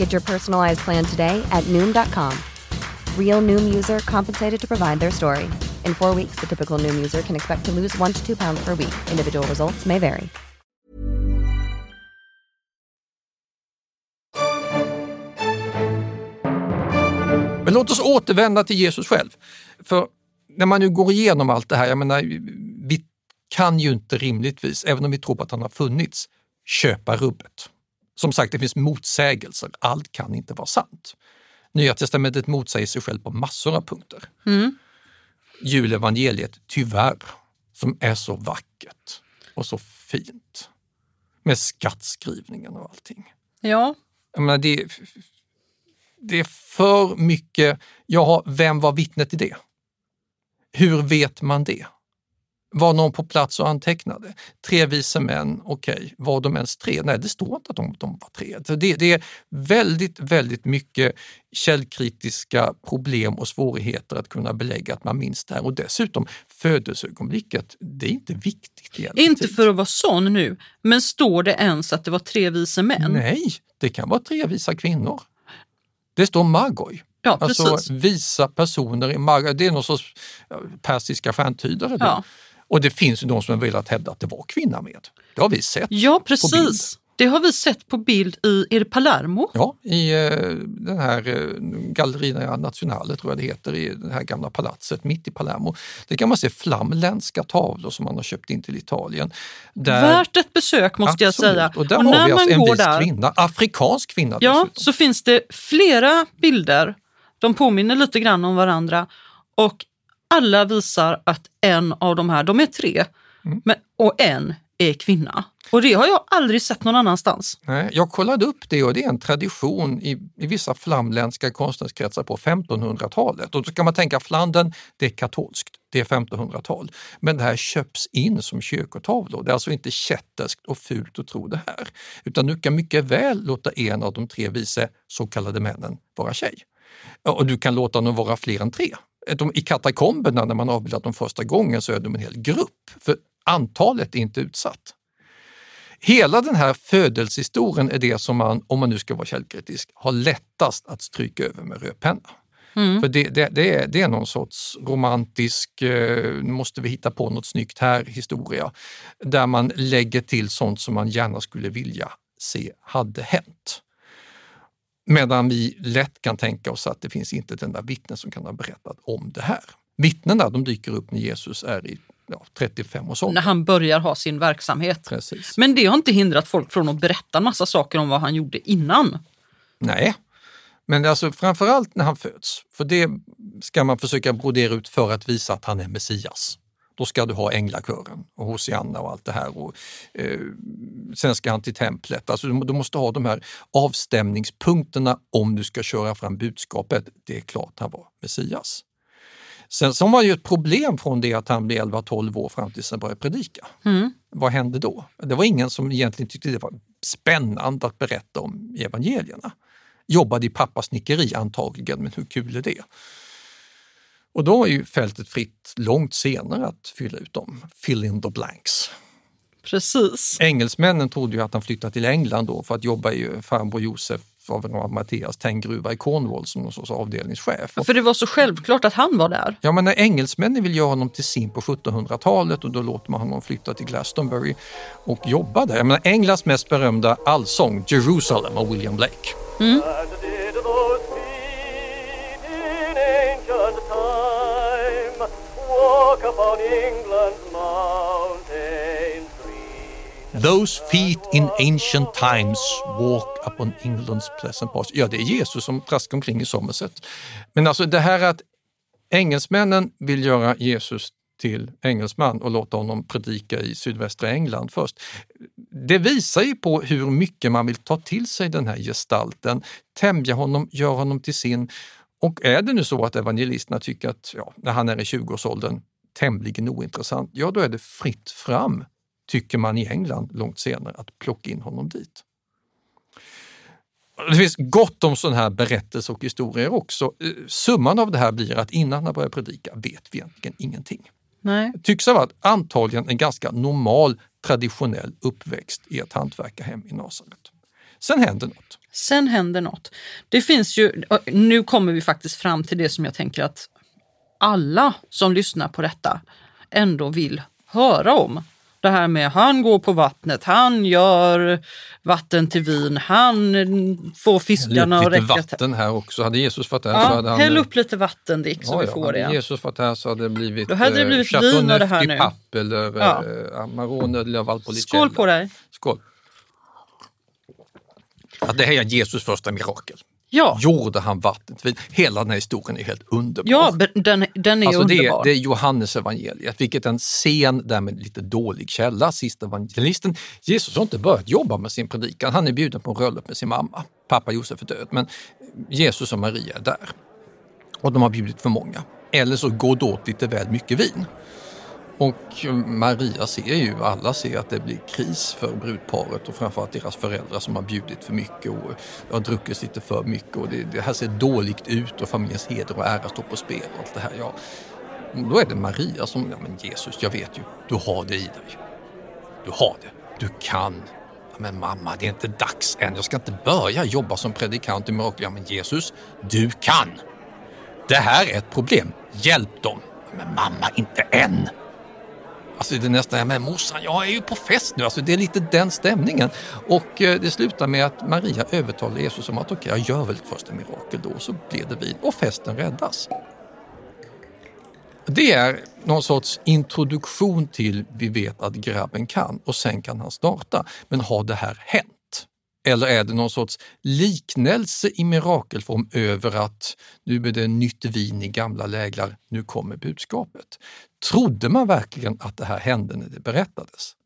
Get your personalized plan today at Noom.com. Real Noom user compensated to provide their story. In four weeks, the typical Noom user can expect to lose one to two pounds per week. Individual results may vary. Men låt oss återvända till Jesus själv. För när man nu går igenom allt det här, jag menar, vi kan ju inte rimligtvis, även om vi tror på att han har funnits, köpa rubbet. Som sagt, det finns motsägelser. Allt kan inte vara sant. Nya testamentet motsäger sig själv på massor av punkter. Mm. Julevangeliet, tyvärr, som är så vackert och så fint. Med skattskrivningen och allting. Ja, Jag menar, det, det är för mycket, ja, vem var vittnet till det? Hur vet man det? Var någon på plats och antecknade? Tre vise män, okej, var de ens tre? Nej, det står inte att de, de var tre. Så det, det är väldigt, väldigt mycket källkritiska problem och svårigheter att kunna belägga att man minns det här. Och dessutom, födelseögonblicket, det är inte viktigt. äldre inte för att vara sån nu, men står det ens att det var tre vise män? Nej, det kan vara tre visa kvinnor. Det står Magoj. Ja, precis. Alltså visa personer i Magoj. Det är någon sorts persiska stjärntydare. Ja. Och det finns ju de som har velat hävda att det var kvinna med. Det har vi sett. Ja, precis. Det har vi sett på bild i, är det Palermo? Ja, i eh, den här eh, Gallerina Nazionale tror jag det heter, i det här gamla palatset mitt i Palermo. Där kan man se flamländska tavlor som man har köpt in till Italien. Där, Värt ett besök måste Absolut. jag säga. Och där Och har när vi alltså man en går vis där- kvinna, afrikansk kvinna Ja, dessutom. så finns det flera bilder. De påminner lite grann om varandra och alla visar att en av de här, de är tre, Mm. men, och en är kvinna. Och det har jag aldrig sett någon annanstans. Nej, jag kollade upp det och det är en tradition i, i vissa flamländska konstnärskretsar på 1500-talet. Och då kan man tänka Flandern, det är katolskt, det är 1500-tal. Men det här köps in som kyrkotavlor. Det är alltså inte kätterskt och fult att tro det här. Utan du kan mycket väl låta en av de tre vise så kallade männen vara tjej. Och du kan låta dem vara fler än tre. De, I katakomberna när man avbildat dem första gången så är de en hel grupp, för antalet är inte utsatt. Hela den här födelsehistorien är det som man, om man nu ska vara källkritisk, har lättast att stryka över med rödpenna. Mm. För det, det, det, är, det är någon sorts romantisk, eh, nu måste vi hitta på något snyggt här historia, där man lägger till sånt som man gärna skulle vilja se hade hänt. Medan vi lätt kan tänka oss att det finns inte ett enda vittne som kan ha berättat om det här. Vittnena de dyker upp när Jesus är i ja, 35 års ålder. När han börjar ha sin verksamhet. Precis. Men det har inte hindrat folk från att berätta en massa saker om vad han gjorde innan. Nej, men alltså framförallt när han föds. För det ska man försöka brodera ut för att visa att han är Messias. Då ska du ha änglakören och Hosianna och allt det här. Och, eh, sen ska han till templet. Alltså, du, du måste ha de här avstämningspunkterna om du ska köra fram budskapet. Det är klart han var Messias. Sen så var ju ett problem från det att han blev 11-12 år fram tills han började predika. Mm. Vad hände då? Det var ingen som egentligen tyckte det var spännande att berätta om evangelierna. Jobbade i pappas snickeri antagligen, men hur kul är det? Och då är ju fältet fritt långt senare att fylla ut dem. Fill in the blanks. Precis. Engelsmännen trodde ju att han flyttade till England då för att jobba i farbror Josef av Mattias tenngruva i Cornwall som någon sorts avdelningschef. För det var så självklart att han var där? Ja, men när engelsmännen vill göra honom till sin på 1700-talet och då låter man honom flytta till Glastonbury och jobba där. Jag menar, Englands mest berömda allsång, Jerusalem av William Blake. Mm. Those feet in ancient times walk upon Englands pleasant paths. Ja, det är Jesus som traskar omkring i Somerset. Men alltså det här att engelsmännen vill göra Jesus till engelsman och låta honom predika i sydvästra England först. Det visar ju på hur mycket man vill ta till sig den här gestalten, tämja honom, göra honom till sin. Och är det nu så att evangelisterna tycker att ja, när han är i 20-årsåldern tämligen ointressant, ja då är det fritt fram tycker man i England långt senare, att plocka in honom dit. Det finns gott om sådana här berättelser och historier också. Summan av det här blir att innan han börjar predika vet vi egentligen ingenting. Nej. Tycks ha varit antagligen en ganska normal traditionell uppväxt i ett hantverkarhem i Nasaret. Sen händer något. Sen händer något. Det finns ju, nu kommer vi faktiskt fram till det som jag tänker att alla som lyssnar på detta ändå vill höra om. Det här med han går på vattnet, han gör vatten till vin, han får fiskarna att räcka. Lite vatten här också. Hade Jesus varit här ja, så hade han... Häll upp lite vatten Dick så ja, vi får hade det. Jesus varit här så hade det blivit, Då hade det blivit eh, vin av det här nu. Papp eller ja. eh, Amarone eller Valpolicella. Skål på dig! Skål! Ja, det här är Jesus första mirakel. Ja. Gjorde han vattnet vin? Hela den här historien är helt underbar. Ja, den, den är alltså underbar. Det är, det är Johannes evangeliet, vilket är en sen, därmed lite dålig källa. Sista evangelisten. Jesus har inte börjat jobba med sin predikan. Han är bjuden på en bröllop med sin mamma. Pappa Josef är död, men Jesus och Maria är där. Och de har bjudit för många. Eller så går det åt lite väl mycket vin. Och Maria ser ju, alla ser att det blir kris för brudparet och framförallt deras föräldrar som har bjudit för mycket och har druckit lite för mycket och det, det här ser dåligt ut och familjens heder och ära står på spel och allt det här. Ja, då är det Maria som, ja men Jesus, jag vet ju, du har det i dig. Du har det, du kan. Ja, men mamma, det är inte dags än, jag ska inte börja jobba som predikant i mirakel. Ja men Jesus, du kan. Det här är ett problem, hjälp dem. Men mamma, inte än. Alltså det är nästan, men morsan jag är ju på fest nu, alltså det är lite den stämningen. Och eh, det slutar med att Maria övertalar Jesus om att okej, okay, jag gör väl först en mirakel då, så blir det vin och festen räddas. Det är någon sorts introduktion till vi vet att grabben kan och sen kan han starta. Men har det här hänt? Eller är det någon sorts liknelse i mirakelform över att nu är det nytt vin i gamla läglar, nu kommer budskapet? Trodde man verkligen att det här hände när det berättades?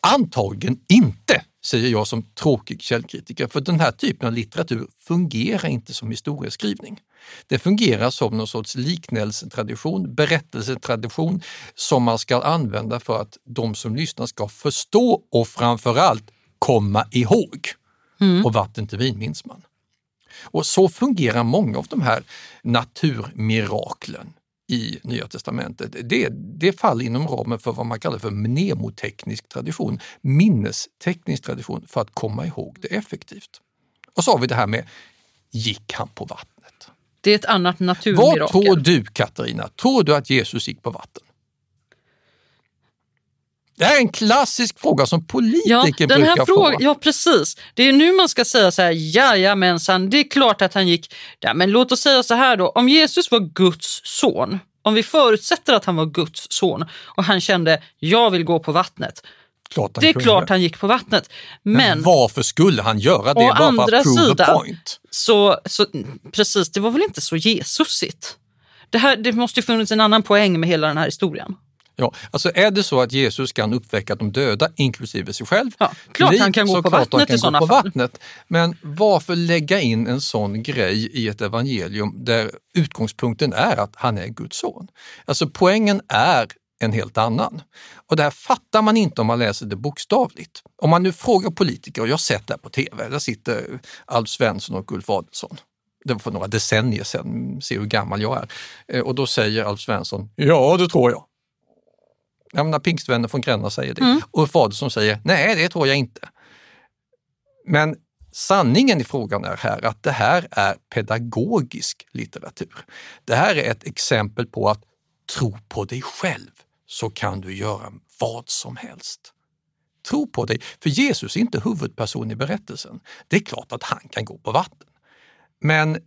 Antagligen inte, säger jag som tråkig källkritiker, för den här typen av litteratur fungerar inte som historieskrivning. Det fungerar som någon sorts liknelsetradition, berättelsetradition som man ska använda för att de som lyssnar ska förstå och framförallt komma ihåg. Mm. Och vatten till vin minns man. Och så fungerar många av de här naturmiraklen. i Nya Testamentet, det, det faller inom ramen för vad man kallar för mnemoteknisk tradition, minnesteknisk tradition för att komma ihåg det effektivt. Och så har vi det här med, gick han på vattnet? Det är ett annat naturmirakel. Vad tror du Katarina? Tror du att Jesus gick på vatten? Det här är en klassisk fråga som politiker Ja, den här brukar frågan, få. ja precis. Det är nu man ska säga så här, jajamensan, det är klart att han gick. Ja, men låt oss säga så här då, om Jesus var Guds son, om vi förutsätter att han var Guds son och han kände, jag vill gå på vattnet. Klart Det är kunde. klart han gick på vattnet. Men, Men varför skulle han göra det Å bara för andra att prove a sidan- point? så, så, precis, det var väl inte så Jesusigt? Det, här, det måste ju funnits en annan poäng med hela den här historien. Ja, alltså är det så att Jesus kan uppväcka de döda, inklusive sig själv, Ja, klart han kan gå på vattnet i sådana på fall. Vattnet. Men varför lägga in en sån grej i ett evangelium där utgångspunkten är att han är Guds son? Alltså poängen är en helt annan. Och det här fattar man inte om man läser det bokstavligt. Om man nu frågar politiker, och jag har sett det här på tv, där sitter Alf Svensson och Ulf Adelsohn. Det var för några decennier sedan, se hur gammal jag är. Eh, Och då säger Alf Svensson, ja det tror jag. Jag menar, pingstvänner från Gränna säger det. Mm. Och Ulf Adelsohn säger, nej det tror jag inte. Men sanningen i frågan är här att det här är pedagogisk litteratur. Det här är ett exempel på att tro på dig själv så kan du göra vad som helst. Tro på dig, för Jesus är inte huvudperson i berättelsen. Det är klart att han kan gå på vatten. Men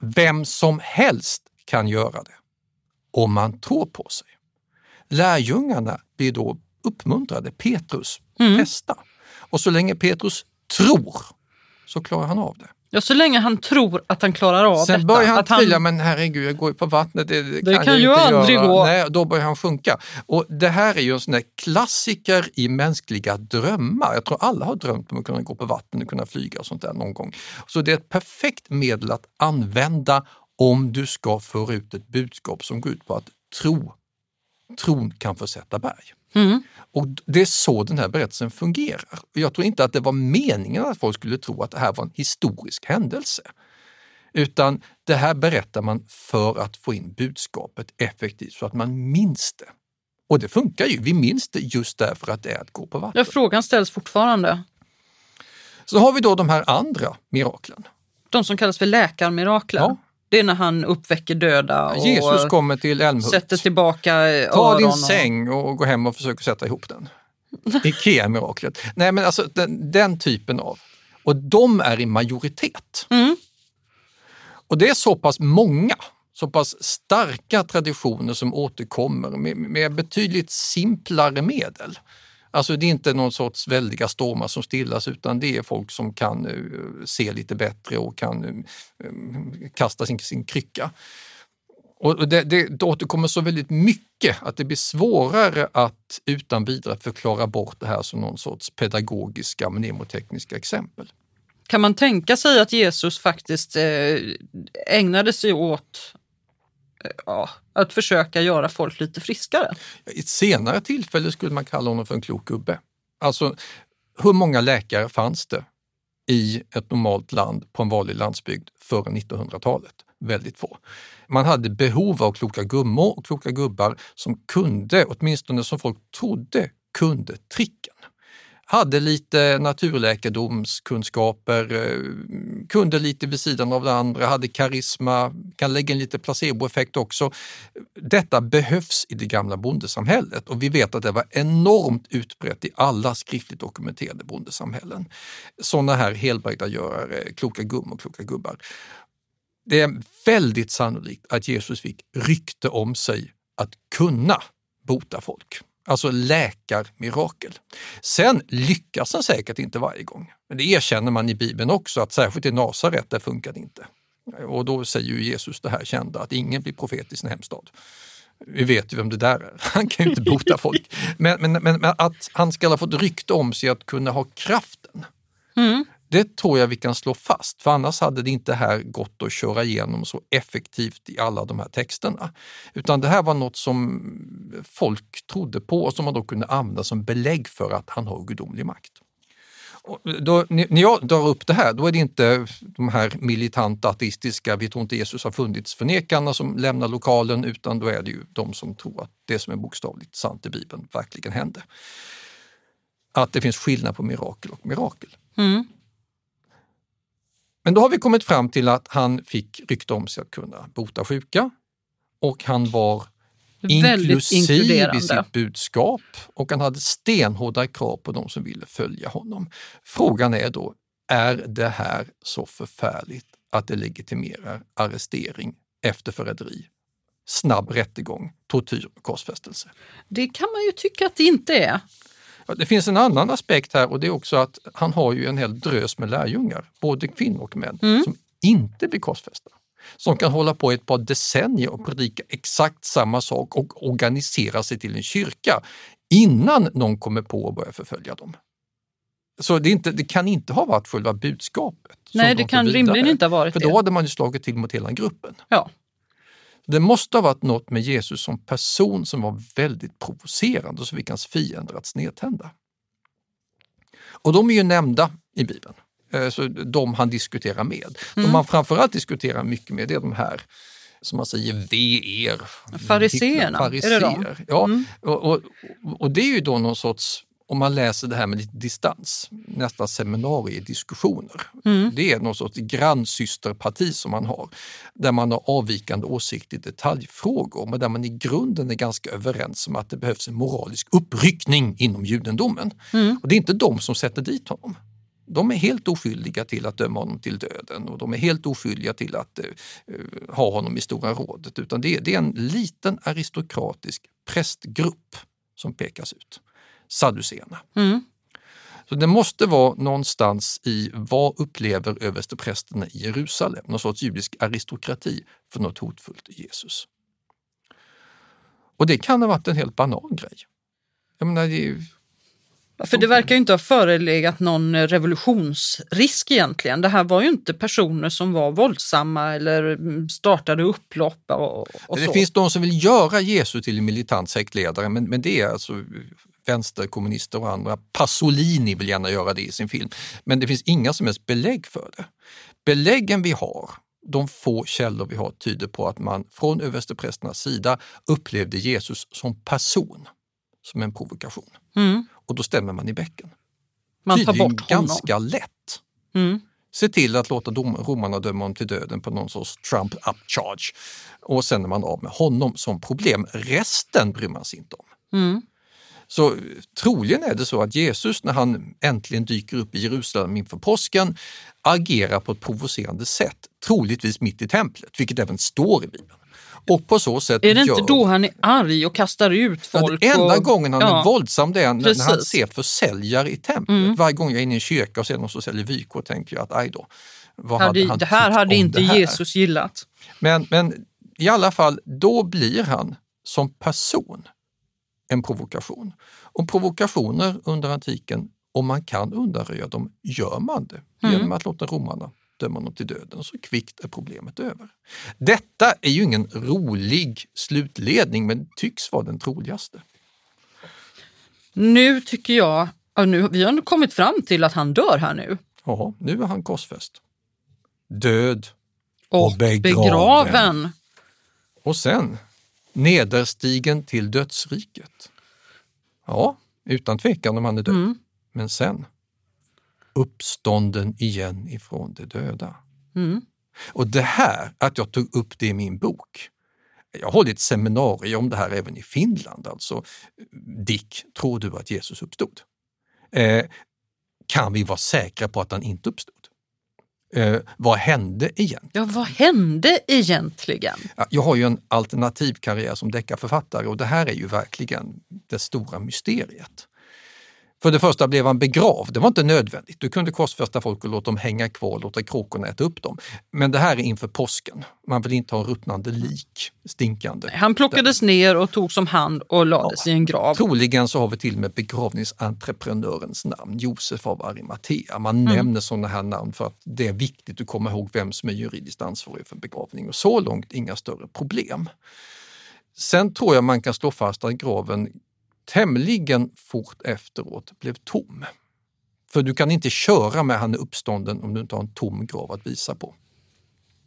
vem som helst kan göra det om man tror på sig. Lärjungarna blir då uppmuntrade. Petrus, Mm. testa. Och så länge Petrus tror så klarar han av det. Ja, så länge han tror att han klarar av Sen detta. börjar han att han, tvivla, men herregud, jag går ju på vattnet. Det, Det kan jag ju inte aldrig göra. gå. Nej, då börjar han sjunka. Och det här är ju en sån där klassiker i mänskliga drömmar. Jag tror alla har drömt om att kunna gå på vatten och kunna flyga och sånt där någon gång. Så det är ett perfekt medel att använda om du ska föra ut ett budskap som går ut på att tro, tron kan försätta berg. Mm. Och det är så den här berättelsen fungerar. Jag tror inte att det var meningen att folk skulle tro att det här var en historisk händelse. Utan det här berättar man för att få in budskapet effektivt så att man minns det. Och det funkar ju, vi minns det just därför att det är att gå på vatten. ja, frågan ställs fortfarande. Så har vi då de här andra miraklen. De som kallas för läkarmirakler. Ja. Det är när han uppväcker döda och Jesus kommer till Älmhult. sätter tillbaka Ta din säng och gå hem och försök sätta ihop den. Ikea-miraklet. Nej men alltså den, den typen av. Och de är i majoritet. Mm. Och det är så pass många, så pass starka traditioner som återkommer med, med betydligt simplare medel. Alltså det är inte någon sorts väldiga stormar som stillas utan det är folk som kan eh, se lite bättre och kan eh, mm, kasta sin, sin krycka. Och det, det, det återkommer så väldigt mycket att det blir svårare att utan vidare förklara bort det här som någon sorts pedagogiska mnemotekniska exempel. Kan man tänka sig att Jesus faktiskt eh, ägnade sig åt ja, att försöka göra folk lite friskare? I ett senare tillfälle skulle man kalla honom för en klok gubbe. Alltså, hur många läkare fanns det i ett normalt land på en vanlig landsbygd före 1900-talet? Väldigt få. Man hade behov av kloka gummor och kloka gubbar som kunde, åtminstone som folk trodde, kunde tricken. Hade lite naturläkedomskunskaper, eh, kunde lite vid sidan av det andra, hade karisma, kan lägga in lite placeboeffekt också. Detta behövs i det gamla bondesamhället och vi vet att det var enormt utbrett i alla skriftligt dokumenterade bondesamhällen. Sådana här helbrägdagörare, kloka gummor, kloka gubbar. Det är väldigt sannolikt att Jesus fick rykte om sig att kunna bota folk. Alltså läkarmirakel. Sen lyckas han säkert inte varje gång. Men det erkänner man i Bibeln också, att särskilt i Nasaret, där funkar det inte. Och då säger ju Jesus det här kända, att ingen blir profet i sin hemstad. Vi vet ju vem det där är. Han kan ju inte bota folk. Men, men, men, men att han ska ha fått rykte om sig att kunna ha kraften. Mm. Det tror jag vi kan slå fast, för annars hade det inte här gått att köra igenom så effektivt i alla de här texterna. Utan det här var något som folk trodde på och som man då kunde använda som belägg för att han har gudomlig makt. Och då, när jag drar upp det här, då är det inte de här militanta ateistiska, vi tror inte Jesus har funnits förnekarna som lämnar lokalen, utan då är det ju de som tror att det som är bokstavligt sant i Bibeln verkligen hände. Att det finns skillnad på mirakel och mirakel. Mm. Men då har vi kommit fram till att han fick rykte om sig att kunna bota sjuka och han var inklusiv i sitt budskap och han hade stenhårda krav på de som ville följa honom. Frågan är då, är det här så förfärligt att det legitimerar arrestering efter förräderi, snabb rättegång, tortyr och korsfästelse? Det kan man ju tycka att det inte är. Det finns en annan aspekt här och det är också att han har ju en hel drös med lärjungar, både kvinnor och män, Mm. som inte blir korsfästa. Som kan hålla på i ett par decennier och predika exakt samma sak och organisera sig till en kyrka innan någon kommer på att börja förfölja dem. Så det, inte, det kan inte ha varit själva budskapet. Nej, de det kan rimligen inte ha varit För det. då hade man ju slagit till mot hela gruppen. Ja. Det måste ha varit något med Jesus som person som var väldigt provocerande och som fick hans fiender att snedtända. Och de är ju nämnda i Bibeln, Eh, så de han diskuterar med. Mm. De han framförallt diskuterar mycket med det är de här som man säger, ve er. Fariséerna, är det de? Ja, Mm. och, och, och det är ju då någon sorts, om man läser det här med lite distans, nästan seminariediskussioner. Mm. Det är någon sorts grannsysterparti som man har, där man har avvikande åsikter i detaljfrågor, men där man i grunden är ganska överens om att det behövs en moralisk uppryckning inom judendomen. Mm. Och det är inte de som sätter dit honom. De är helt oskyldiga till att döma honom till döden och de är helt oskyldiga till att eh, ha honom i Stora rådet, utan det, det är en liten aristokratisk prästgrupp som pekas ut, sadduceerna. Mm. Så det måste vara någonstans i vad upplever översteprästerna i Jerusalem, någon sorts judisk aristokrati för något hotfullt i Jesus. Och det kan ha varit en helt banal grej. Jag menar, det För det verkar ju inte ha förelegat någon revolutionsrisk egentligen. Det här var ju inte personer som var våldsamma eller mm, startade upplopp och, och det så. finns de som vill göra Jesus till en militant sektledare, men, men det är alltså vänsterkommunister och andra. Pasolini vill gärna göra det i sin film, men det finns inga som helst belägg för det. Beläggen vi har, de få källor vi har, tyder på att man från översteprästernas sida upplevde Jesus som person, som en provokation. Mm. Och då stämmer man i bäcken. Man tar Tydligen bort honom. ganska lätt. Mm. Se till att låta dom, romarna döma honom till döden på någon sorts Trump up charge. Och sen är man av med honom som problem. Resten bryr man sig inte om. Mm. Så troligen är det så att Jesus när han äntligen dyker upp i Jerusalem inför påsken agerar på ett provocerande sätt, troligtvis mitt i templet, vilket även står i Bibeln. Och på så sätt Är det inte gör... då han är arg och kastar ut Ja, folk? den enda och... gången han Ja. är våldsam det är när, när han ser försäljare i templet. Mm. Varje gång jag är inne i en kyrka och ser någon som säljer vykort tänker jag att aj då, vad Hade, hade det här hade inte här? Jesus gillat. Men, men i alla fall, då blir han som person en provokation. Och provokationer under antiken, om man kan undanröja dem, gör man det Mm. genom att låta romarna döma honom till döden. Så kvickt är problemet över. Detta är ju ingen rolig slutledning, men tycks vara den troligaste. Nu tycker jag, ja, nu, vi har kommit fram till att han dör här nu. Ja, nu är han korsfäst. Död Och, Och begraven. begraven. och sen nederstigen till dödsriket. Ja, utan tvekan om han är död. Mm. Men sen uppstånden igen ifrån de döda. Mm. Och det här, att jag tog upp det i min bok, jag har hållit seminarier om det här även i Finland. Alltså, Dick, tror du att Jesus uppstod? Eh, kan vi vara säkra på att han inte uppstod? Eh, vad hände egentligen? Ja, vad hände egentligen? Ja, Jag har ju en alternativ karriär som deckarförfattare och det här är ju verkligen det stora mysteriet. För det första blev han begravd, det var inte nödvändigt. Du kunde korsfästa folk och låta dem hänga kvar låta kråkorna äta upp dem. Men det här är inför påsken. Man vill inte ha ruttnande lik, stinkande. Han plockades ner och togs om hand och lades i en grav. Troligen så har vi till och med begravningsentreprenörens namn, Josef av Arimathea. Man nämner sådana här namn för att det är viktigt att komma ihåg vem som är juridiskt ansvarig för begravning och så långt inga större problem. Sen tror jag man kan slå fast att graven tämligen fort efteråt blev tom. För du kan inte köra med han är uppstånden om du inte har en tom grav att visa på.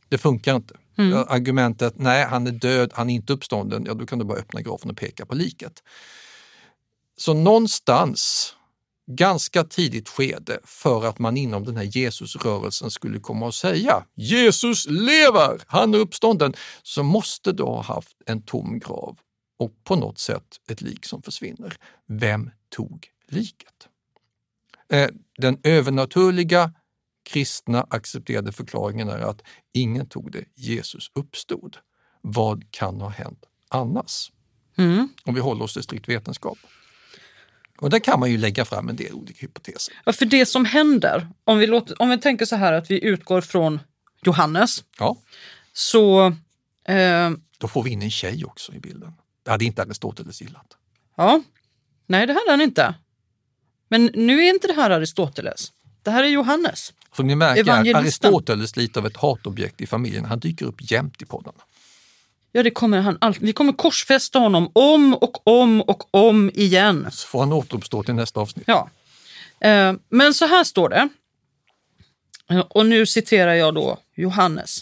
Det funkar inte. Mm. Argumentet, nej han är död, han är inte uppstånden, ja då kan du bara öppna graven och peka på liket. Så någonstans, ganska tidigt skede, för att man inom den här Jesusrörelsen skulle komma och säga Jesus lever, han är uppstånden, så måste du ha haft en tom grav och på något sätt ett lik som försvinner. Vem tog liket? Eh, Den övernaturliga kristna accepterade förklaringen är att ingen tog det, Jesus uppstod. Vad kan ha hänt annars? Mm. Om vi håller oss till strikt vetenskap. Och där kan man ju lägga fram en del olika hypoteser. Ja, för det som händer, om vi, låter, om vi tänker så här att vi utgår från Johannes, Ja, så eh, då får vi in en tjej också i bilden. Det hade inte Aristoteles gillat. ja, nej det hade han inte. Men nu är inte det här Aristoteles. Det här är Johannes. Som ni märker är. Aristoteles lite av ett hatobjekt i familjen. Han dyker upp jämt i poddarna. Ja, det kommer han. Vi kommer korsfästa honom om och om och om igen. Så får han återuppstå till nästa avsnitt. Ja. Eh, men så här står det. Och nu citerar jag då Johannes.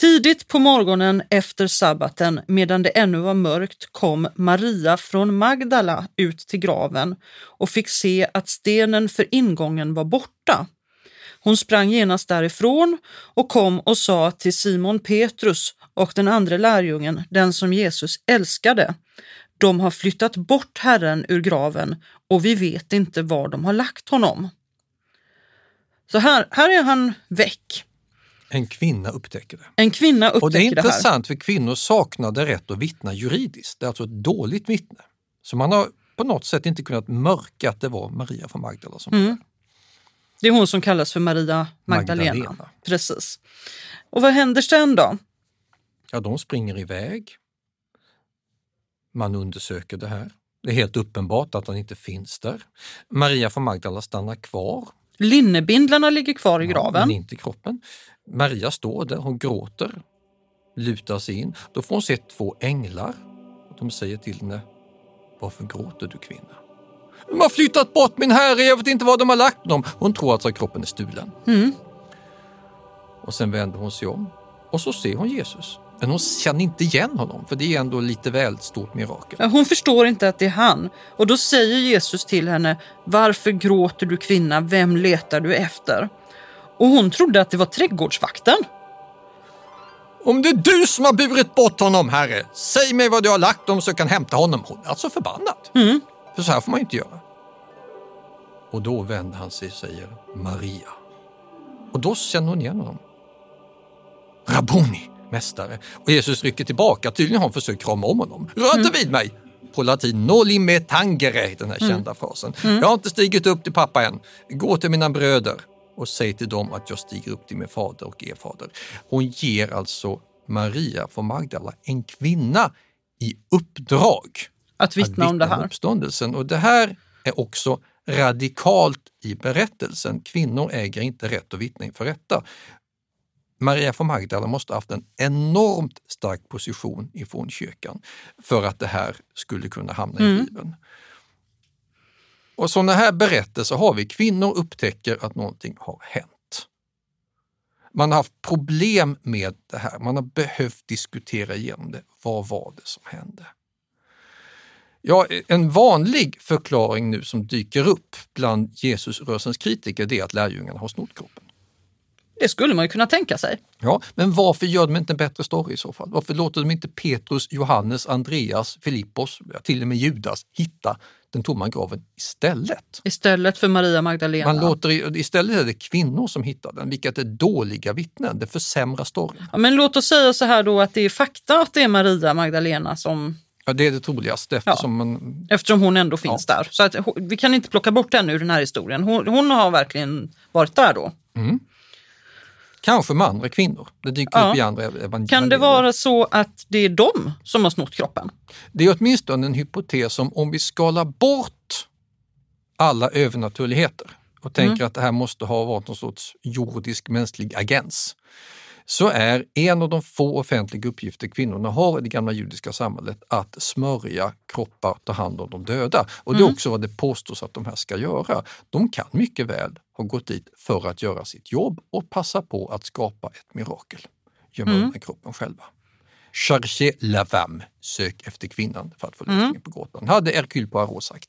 Tidigt på morgonen efter sabbaten, medan det ännu var mörkt, kom Maria från Magdala ut till graven och fick se att stenen för ingången var borta. Hon sprang genast därifrån och kom och sa till Simon Petrus och den andra lärjungen, den som Jesus älskade. De har flyttat bort Herren ur graven och vi vet inte var de har lagt honom. Så här, här är han väck. En kvinna upptäcker det. En kvinna upptäcker Och det är det intressant för kvinnor saknade rätt att vittna juridiskt. Det är alltså ett dåligt vittne. Så man har på något sätt inte kunnat mörka att det var Maria från Magdala som Mm. Det är hon som kallas för Maria Magdalena. Magdalena. Precis. Och vad händer sen då? Ja, de springer iväg. Man undersöker det här. Det är helt uppenbart att han inte finns där. Maria från Magdala stannar kvar, Linnebindlarna ligger kvar i graven. men inte kroppen. Maria står där, hon gråter, lutar sig in. Då får hon se två änglar. De säger till henne, varför gråter du kvinna? De har flyttat bort min herre, jag vet inte var de har lagt dem. Hon tror alltså att kroppen är stulen. Mm. Och sen vänder hon sig om och så ser hon Jesus. Men hon känner inte igen honom, för det är ändå lite väl stort mirakel. Hon förstår inte att det är han. Och då säger Jesus till henne, varför gråter du kvinna, vem letar du efter? Och hon trodde att det var trädgårdsvakten. Om det är du som har burit bort honom, herre, säg mig var du har lagt dem så jag kan hämta honom. Hon är alltså förbannad. Mm. För så här får man inte göra. Och då vänder han sig och säger Maria. Och då känner hon igen honom. Rabboni, mästare. Och Jesus rycker tillbaka. Tydligen har han försökt krama om honom. Rör inte vid mig! På latin, noli me tangere, den här kända frasen. Jag har inte stigit upp till pappa än. Gå till mina bröder och säg till dem att jag stiger upp till min fader och er fader. Hon ger alltså Maria från Magdala, en kvinna, i uppdrag Att vittna om det här. uppståndelsen. Och det här är också radikalt i berättelsen. Kvinnor äger inte rätt att vittna inför rätta. Maria från Magdala måste ha haft en enormt stark position i fornkyrkan för att det här skulle kunna hamna i Mm. Bibeln. Och sådana här berättelser har vi. Kvinnor upptäcker att någonting har hänt. Man har haft problem med det här. Man har behövt diskutera igenom det. Vad var det som hände? Ja, en vanlig förklaring nu som dyker upp bland Jesusrörelsens kritiker det är att lärjungarna har snott kroppen. Det skulle man ju kunna tänka sig. Ja, men varför gör de inte en bättre story i så fall? Varför låter de inte Petrus, Johannes, Andreas, Filippos, ja, till och med Judas hitta den tomma graven istället? Istället för Maria Magdalena. Man låter, istället är det kvinnor som hittar den, vilket är dåliga vittnen. Det försämrar storyn. Ja, men låt oss säga så här då att det är fakta att det är Maria Magdalena som, Ja, det är det troligaste eftersom man... eftersom hon ändå finns där. Så att, vi kan inte plocka bort henne ur den här historien. Hon, hon har verkligen varit där då. Kanske med andra kvinnor. Det dyker Ja. upp i andra evangelier. Kan det vara så att det är de som har snott kroppen? Det är åtminstone en hypotes om om vi skalar bort alla övernaturligheter och tänker Mm. att det här måste ha varit någon sorts jordisk mänsklig agens. Så är en av de få offentliga uppgifter kvinnorna har i det gamla judiska samhället att smörja kroppar, ta hand om de döda. Och det är Mm. också vad det påstås att de här ska göra. De kan mycket väl ha gått dit för att göra sitt jobb och passa på att skapa ett mirakel. Gömma Mm. undan kroppen själva. Cherchez la femme, sök efter kvinnan för att få Mm. lösningen på gåtan, hade Hercule Poirot sagt.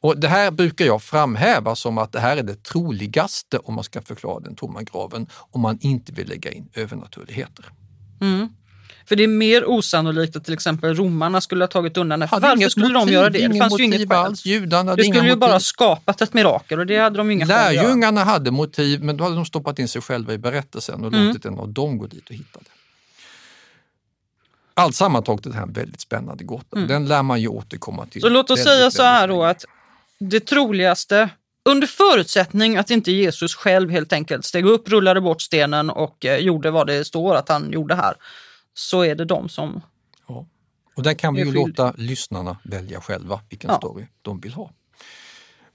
Och det här brukar jag framhäva som att det här är det troligaste om man ska förklara den tomma graven, om man inte vill lägga in övernaturligheter. Mm. För det är mer osannolikt att till exempel romarna skulle ha tagit undan det. Varför inget skulle de motiv, göra det? Det fanns ju inget skäl. alls. Judarna Det skulle ju bara skapat ett mirakel och det hade de inga. Lärjungarna hade motiv, men då hade de stoppat in sig själva i berättelsen och Mm. låtit en av dem gå dit och hitta det. Allt sammantaget är det här en väldigt spännande gåta. Mm. Den lär man ju återkomma till. Så låt oss väldigt, säga så här då att det troligaste, under förutsättning att inte Jesus själv helt enkelt steg upp, rullade bort stenen och eh, gjorde vad det står att han gjorde här, så är det de som... Och där kan vi ju låta lyssnarna välja själva vilken Ja. story de vill ha.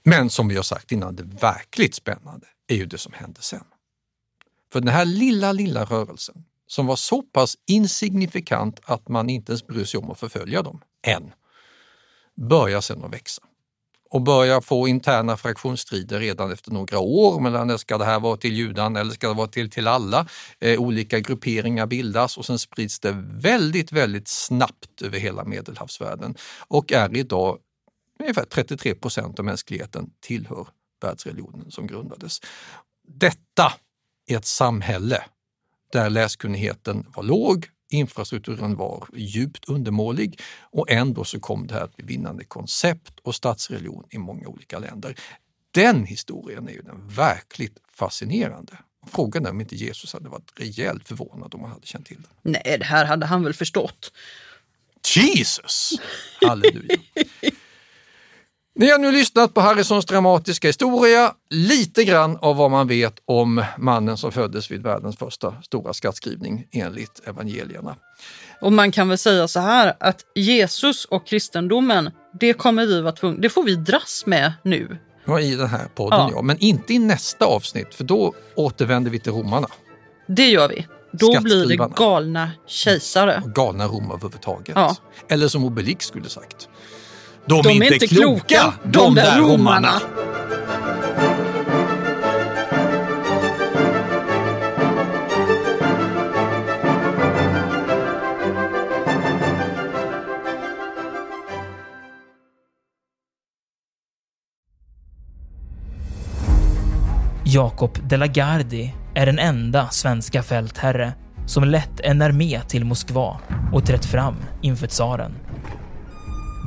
Men som vi har sagt innan, det verkligt spännande är ju det som hände sen. För den här lilla, lilla rörelsen som var så pass insignifikant att man inte ens bryr sig om att förfölja dem, än, börjar sen att växa och börjar få interna fraktionsstrider redan efter några år mellan ska det här vara till judarna eller ska det vara till, till alla? Eh, olika grupperingar bildas och sen sprids det väldigt, väldigt snabbt över hela medelhavsvärlden och är idag ungefär 33 procent av mänskligheten tillhör världsreligionen som grundades. Detta är ett samhälle där läskunnigheten var låg, infrastrukturen var djupt undermålig och ändå så kom det här att bli vinnande koncept och statsreligion i många olika länder. Den historien är ju den verkligt fascinerande. Frågan är om inte Jesus hade varit rejält förvånad om han hade känt till den. Nej, det här hade han väl förstått. Jesus! Halleluja! Ni har nu lyssnat på Harrisons dramatiska historia, lite grann av vad man vet om mannen som föddes vid världens första stora skattskrivning enligt evangelierna. Och man kan väl säga så här att Jesus och kristendomen, det kommer vi vara tvungna, det får vi dras med nu. Ja, I den här podden ja. Ja. men inte i nästa avsnitt för då återvänder vi till romarna. Det gör vi. Då blir det galna kejsare. Galna Rom överhuvudtaget. Ja. Eller som Obelix skulle sagt. De, De är inte kloka, de där romarna. Jakob de la Gardie är den enda svenska fältherre som lett en armé till Moskva och trätt fram inför tsaren.